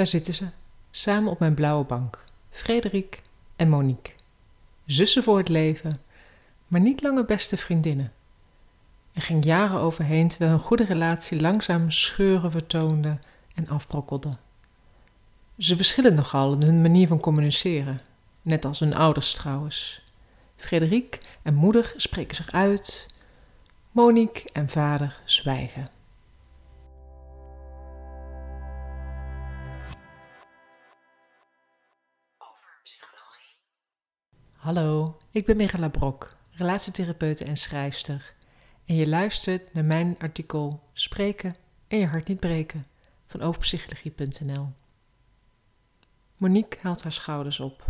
Daar zitten ze, samen op mijn blauwe bank. Frederik en Monique. Zussen voor het leven, maar niet langer beste vriendinnen. Er ging jaren overheen terwijl hun goede relatie langzaam scheuren vertoonde en afbrokkelde. Ze verschillen nogal in hun manier van communiceren, net als hun ouders trouwens. Frederik en moeder spreken zich uit, Monique en vader zwijgen. Hallo, ik ben Megala Brok, relatietherapeute en schrijfster. En je luistert naar mijn artikel Spreken en je hart niet breken van overpsychologie.nl. Monique haalt haar schouders op.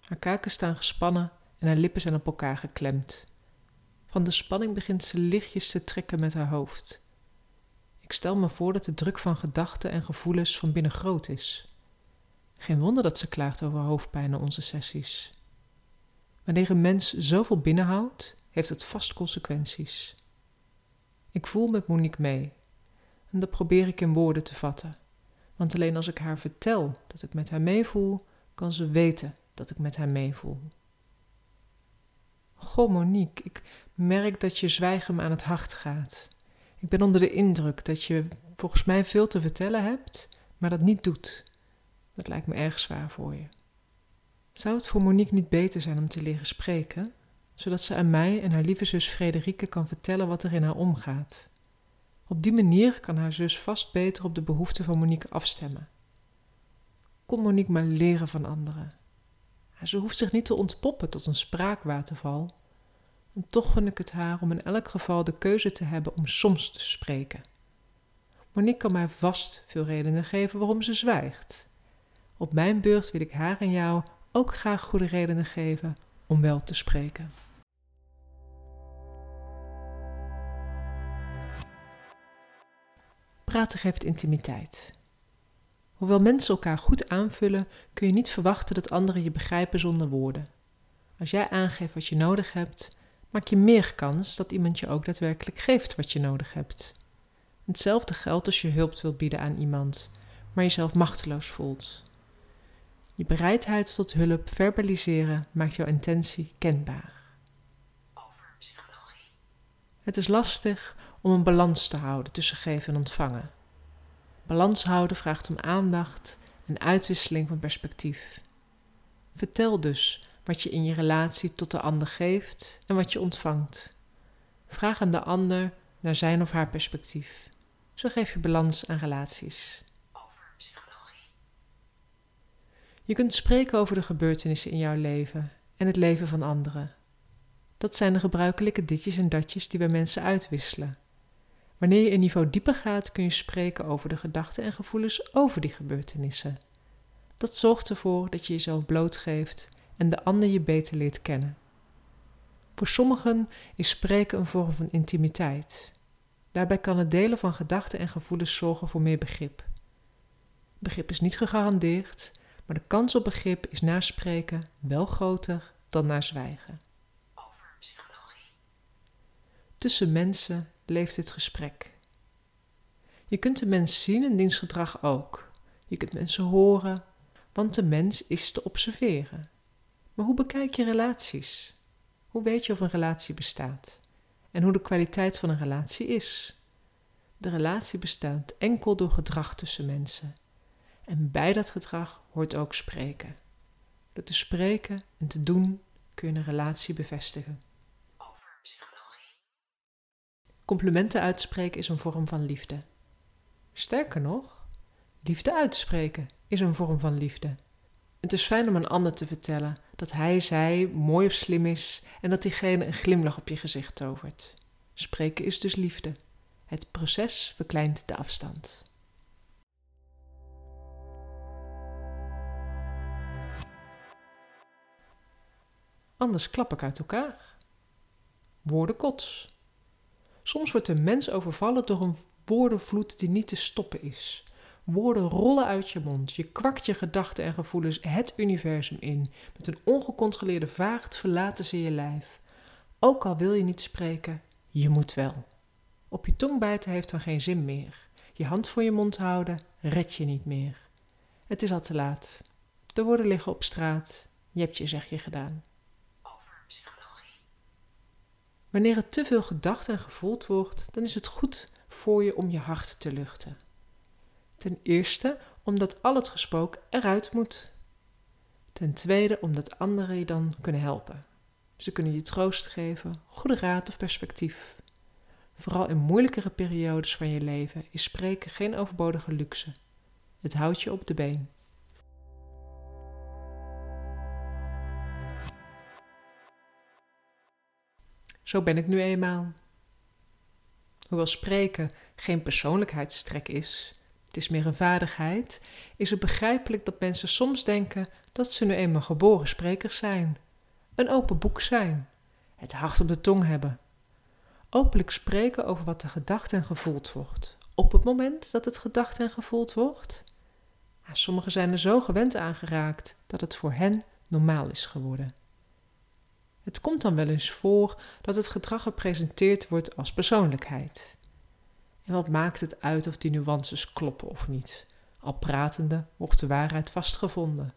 Haar kaken staan gespannen en haar lippen zijn op elkaar geklemd. Van de spanning begint ze lichtjes te trekken met haar hoofd. Ik stel me voor dat de druk van gedachten en gevoelens van binnen groot is. Geen wonder dat ze klaagt over hoofdpijn na onze sessies. Wanneer een mens zoveel binnenhoudt, heeft het vast consequenties. Ik voel met Monique mee en dat probeer ik in woorden te vatten. Want alleen als ik haar vertel dat ik met haar meevoel, kan ze weten dat ik met haar meevoel. Goh, Monique, ik merk dat je zwijgen me aan het hart gaat. Ik ben onder de indruk dat je volgens mij veel te vertellen hebt, maar dat niet doet. Dat lijkt me erg zwaar voor je. Zou het voor Monique niet beter zijn om te leren spreken, zodat ze aan mij en haar lieve zus Frederike kan vertellen wat er in haar omgaat? Op die manier kan haar zus vast beter op de behoeften van Monique afstemmen. Kon Monique maar leren van anderen. Ze hoeft zich niet te ontpoppen tot een spraakwaterval. En toch gun ik het haar om in elk geval de keuze te hebben om soms te spreken. Monique kan mij vast veel redenen geven waarom ze zwijgt. Op mijn beurt wil ik haar en jou ook graag goede redenen geven om wel te spreken. Praten geeft intimiteit. Hoewel mensen elkaar goed aanvullen, kun je niet verwachten dat anderen je begrijpen zonder woorden. Als jij aangeeft wat je nodig hebt, maak je meer kans dat iemand je ook daadwerkelijk geeft wat je nodig hebt. Hetzelfde geldt als je hulp wilt bieden aan iemand, maar jezelf machteloos voelt. Je bereidheid tot hulp verbaliseren maakt jouw intentie kenbaar. Over psychologie. Het is lastig om een balans te houden tussen geven en ontvangen. Balans houden vraagt om aandacht en uitwisseling van perspectief. Vertel dus wat je in je relatie tot de ander geeft en wat je ontvangt. Vraag aan de ander naar zijn of haar perspectief. Zo geef je balans aan relaties. Over psychologie. Je kunt spreken over de gebeurtenissen in jouw leven en het leven van anderen. Dat zijn de gebruikelijke ditjes en datjes die wij mensen uitwisselen. Wanneer je een niveau dieper gaat, kun je spreken over de gedachten en gevoelens over die gebeurtenissen. Dat zorgt ervoor dat je jezelf blootgeeft en de ander je beter leert kennen. Voor sommigen is spreken een vorm van intimiteit. Daarbij kan het delen van gedachten en gevoelens zorgen voor meer begrip. Begrip is niet gegarandeerd, maar de kans op begrip is na spreken wel groter dan na zwijgen. Over psychologie. Tussen mensen leeft het gesprek. Je kunt de mens zien en diens gedrag ook. Je kunt mensen horen, want de mens is te observeren. Maar hoe bekijk je relaties? Hoe weet je of een relatie bestaat? En hoe de kwaliteit van een relatie is? De relatie bestaat enkel door gedrag tussen mensen. En bij dat gedrag hoort ook spreken. Door te spreken en te doen kun je een relatie bevestigen. Over psychologie. Complimenten uitspreken is een vorm van liefde. Sterker nog, liefde uitspreken is een vorm van liefde. Het is fijn om een ander te vertellen dat hij, zij mooi of slim is en dat diegene een glimlach op je gezicht tovert. Spreken is dus liefde. Het proces verkleint de afstand. Anders klap ik uit elkaar. Woorden kots. Soms wordt een mens overvallen door een woordenvloed die niet te stoppen is. Woorden rollen uit je mond. Je kwakt je gedachten en gevoelens het universum in. Met een ongecontroleerde vaart verlaten ze je lijf. Ook al wil je niet spreken, je moet wel. Op je tong bijten heeft dan geen zin meer. Je hand voor je mond houden red je niet meer. Het is al te laat. De woorden liggen op straat. Je hebt je zegje gedaan. Psychologie, Wanneer er te veel gedacht en gevoeld wordt, dan is het goed voor je om je hart te luchten. Ten eerste omdat al het gesproken eruit moet. Ten tweede omdat anderen je dan kunnen helpen. Ze kunnen je troost geven, goede raad of perspectief. Vooral in moeilijkere periodes van je leven is spreken geen overbodige luxe. Het houdt je op de been. Zo ben ik nu eenmaal. Hoewel spreken geen persoonlijkheidstrek is, het is meer een vaardigheid, is het begrijpelijk dat mensen soms denken dat ze nu eenmaal geboren sprekers zijn, een open boek zijn, het hart op de tong hebben. Openlijk spreken over wat er gedacht en gevoeld wordt, op het moment dat het gedacht en gevoeld wordt. Ja, sommigen zijn er zo gewend aangeraakt dat het voor hen normaal is geworden. Het komt dan wel eens voor dat het gedrag gepresenteerd wordt als persoonlijkheid. En wat maakt het uit of die nuances kloppen of niet? Al pratende wordt de waarheid vastgevonden.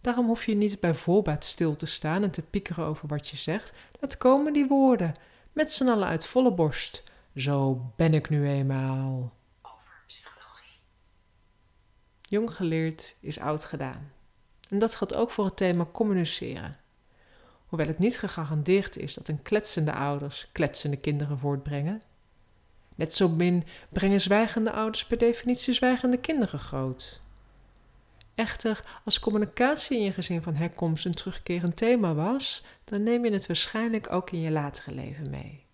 Daarom hoef je niet bij voorbaat stil te staan en te piekeren over wat je zegt. Laat komen die woorden, met z'n allen uit volle borst. Zo ben ik nu eenmaal. over psychologie, Jong geleerd is oud gedaan. En dat geldt ook voor het thema communiceren. Hoewel het niet gegarandeerd is dat een kletsende ouders kletsende kinderen voortbrengen. Net zo min brengen zwijgende ouders per definitie zwijgende kinderen groot. Echter, als communicatie in je gezin van herkomst een terugkerend thema was, dan neem je het waarschijnlijk ook in je latere leven mee.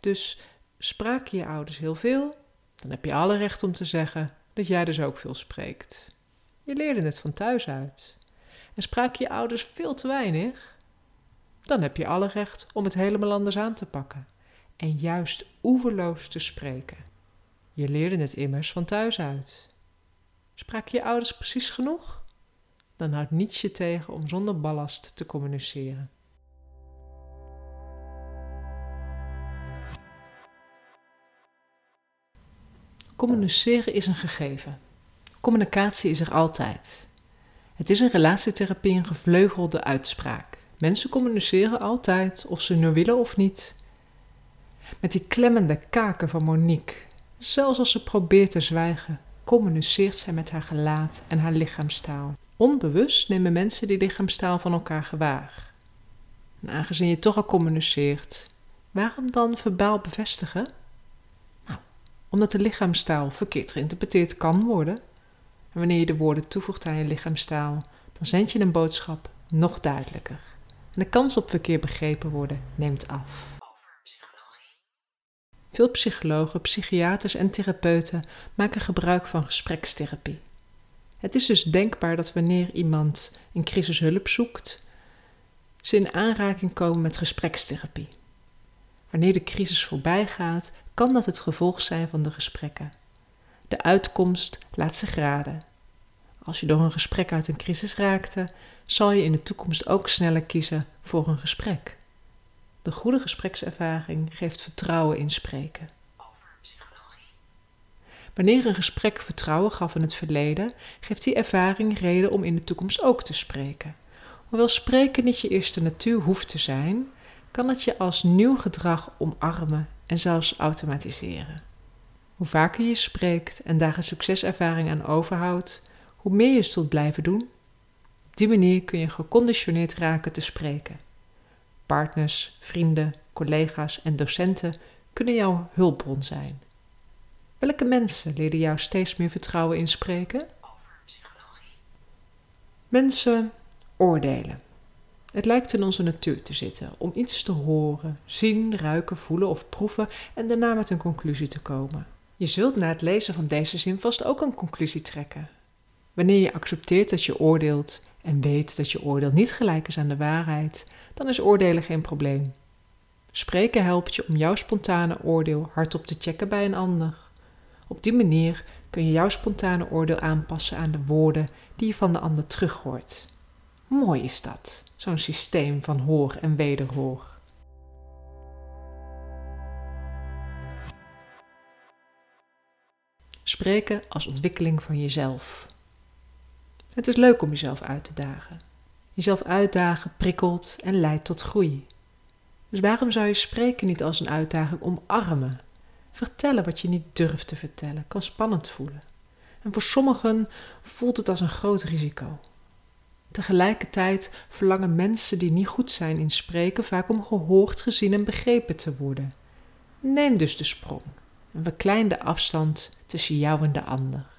Dus spraken je ouders heel veel, dan heb je alle recht om te zeggen dat jij dus ook veel spreekt. Je leerde het van thuis uit. En spraken je ouders veel te weinig, dan heb je alle recht om het helemaal anders aan te pakken en juist oeverloos te spreken. Je leerde het immers van thuis uit. Spraken je ouders precies genoeg? Dan houdt niets je tegen om zonder ballast te communiceren. Communiceren is een gegeven. Communicatie is er altijd. Het is in relatietherapie een gevleugelde uitspraak. Mensen communiceren altijd, of ze nu willen of niet. Met die klemmende kaken van Monique, zelfs als ze probeert te zwijgen, communiceert zij met haar gelaat en haar lichaamstaal. Onbewust nemen mensen die lichaamstaal van elkaar gewaar. En aangezien je toch al communiceert, waarom dan verbaal bevestigen? Nou, omdat de lichaamstaal verkeerd geïnterpreteerd kan worden. En wanneer je de woorden toevoegt aan je lichaamstaal, dan zend je een boodschap nog duidelijker. En de kans op verkeerd begrepen worden neemt af. over psychologie, Veel psychologen, psychiaters en therapeuten maken gebruik van gesprekstherapie. Het is dus denkbaar dat wanneer iemand in crisis hulp zoekt, ze in aanraking komen met gesprekstherapie. Wanneer de crisis voorbij gaat, kan dat het gevolg zijn van de gesprekken. De uitkomst laat zich raden. Als je door een gesprek uit een crisis raakte, zal je in de toekomst ook sneller kiezen voor een gesprek. De goede gesprekservaring geeft vertrouwen in spreken. over psychologie, Wanneer een gesprek vertrouwen gaf in het verleden, geeft die ervaring reden om in de toekomst ook te spreken. Hoewel spreken niet je eerste natuur hoeft te zijn, kan het je als nieuw gedrag omarmen en zelfs automatiseren. Hoe vaker je spreekt en daar een succeservaring aan overhoudt, hoe meer je zult blijven doen. Op die manier kun je geconditioneerd raken te spreken. Partners, vrienden, collega's en docenten kunnen jouw hulpbron zijn. Welke mensen leren jou steeds meer vertrouwen in spreken? over psychologie, Mensen oordelen. Het lijkt in onze natuur te zitten om iets te horen, zien, ruiken, voelen of proeven en daarna met een conclusie te komen. Je zult na het lezen van deze zin vast ook een conclusie trekken. Wanneer je accepteert dat je oordeelt en weet dat je oordeel niet gelijk is aan de waarheid, dan is oordelen geen probleem. Spreken helpt je om jouw spontane oordeel hardop te checken bij een ander. Op die manier kun je jouw spontane oordeel aanpassen aan de woorden die je van de ander terughoort. Mooi is dat, zo'n systeem van hoor en wederhoor. Spreken als ontwikkeling van jezelf. Het is leuk om jezelf uit te dagen. Jezelf uitdagen prikkelt en leidt tot groei. Dus waarom zou je spreken niet als een uitdaging omarmen? Vertellen wat je niet durft te vertellen kan spannend voelen. En voor sommigen voelt het als een groot risico. Tegelijkertijd verlangen mensen die niet goed zijn in spreken vaak om gehoord, gezien en begrepen te worden. Neem dus de sprong en verklein de afstand tussen jou en de ander.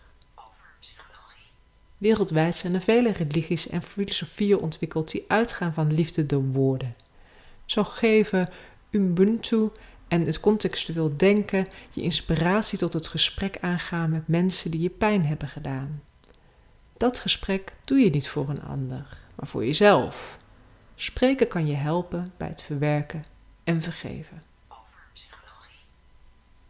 Wereldwijd zijn er vele religies en filosofieën ontwikkeld die uitgaan van liefde door woorden. Zo geven Ubuntu en het contextueel denken je inspiratie tot het gesprek aangaan met mensen die je pijn hebben gedaan. Dat gesprek doe je niet voor een ander, maar voor jezelf. Spreken kan je helpen bij het verwerken en vergeven. over psychologie,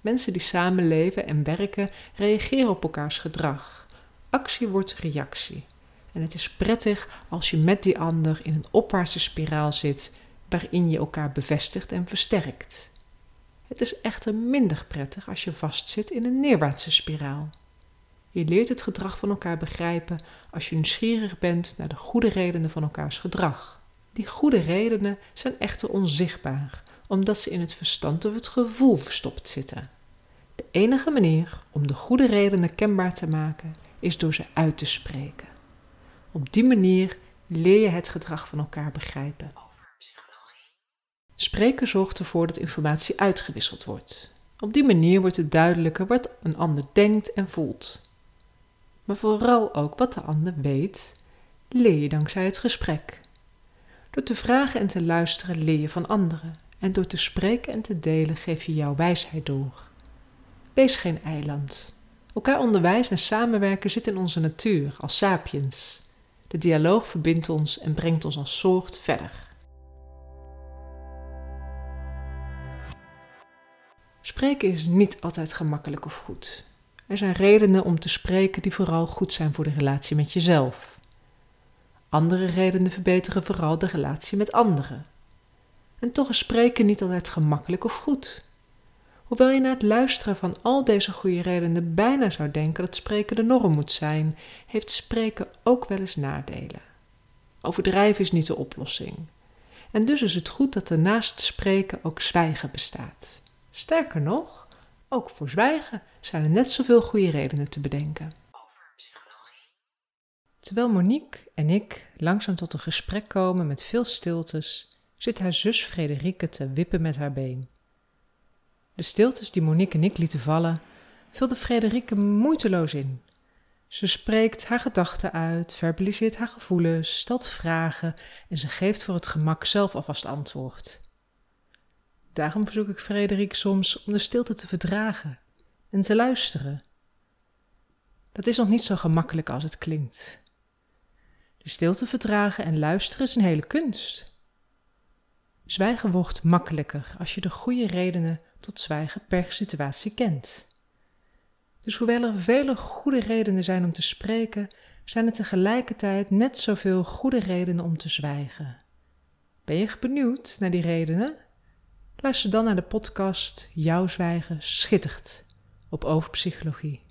Mensen die samenleven en werken reageren op elkaars gedrag. Actie wordt reactie. En het is prettig als je met die ander in een opwaartse spiraal zit waarin je elkaar bevestigt en versterkt. Het is echter minder prettig als je vastzit in een neerwaartse spiraal. Je leert het gedrag van elkaar begrijpen als je nieuwsgierig bent naar de goede redenen van elkaars gedrag. Die goede redenen zijn echter onzichtbaar, omdat ze in het verstand of het gevoel verstopt zitten. De enige manier om de goede redenen kenbaar te maken is door ze uit te spreken. Op die manier leer je het gedrag van elkaar begrijpen. Spreken zorgt ervoor dat informatie uitgewisseld wordt. Op die manier wordt het duidelijker wat een ander denkt en voelt. Maar vooral ook wat de ander weet, leer je dankzij het gesprek. Door te vragen en te luisteren leer je van anderen. En door te spreken en te delen geef je jouw wijsheid door. Wees geen eiland. Elkaar onderwijzen en samenwerken zit in onze natuur als sapiens. De dialoog verbindt ons en brengt ons als soort verder. Spreken is niet altijd gemakkelijk of goed. Er zijn redenen om te spreken die vooral goed zijn voor de relatie met jezelf. Andere redenen verbeteren vooral de relatie met anderen. En toch is spreken niet altijd gemakkelijk of goed. Hoewel je na het luisteren van al deze goede redenen bijna zou denken dat spreken de norm moet zijn, heeft spreken ook wel eens nadelen. Overdrijven is niet de oplossing. En dus is het goed dat er naast spreken ook zwijgen bestaat. Sterker nog, ook voor zwijgen zijn er net zoveel goede redenen te bedenken. over psychologie, Terwijl Monique en ik langzaam tot een gesprek komen met veel stiltes, zit haar zus Frederike te wippen met haar been. De stiltes die Monique en ik lieten vallen, vulde Frederike moeiteloos in. Ze spreekt haar gedachten uit, verbaliseert haar gevoelens, stelt vragen en ze geeft voor het gemak zelf alvast antwoord. Daarom verzoek ik Frederik soms om de stilte te verdragen en te luisteren. Dat is nog niet zo gemakkelijk als het klinkt. De stilte verdragen en luisteren is een hele kunst. Zwijgen wordt makkelijker als je de goede redenen tot zwijgen per situatie kent. Dus hoewel er vele goede redenen zijn om te spreken, zijn er tegelijkertijd net zoveel goede redenen om te zwijgen. Ben je benieuwd naar die redenen? Luister dan naar de podcast Jouw zwijgen schittert op Overpsychologie.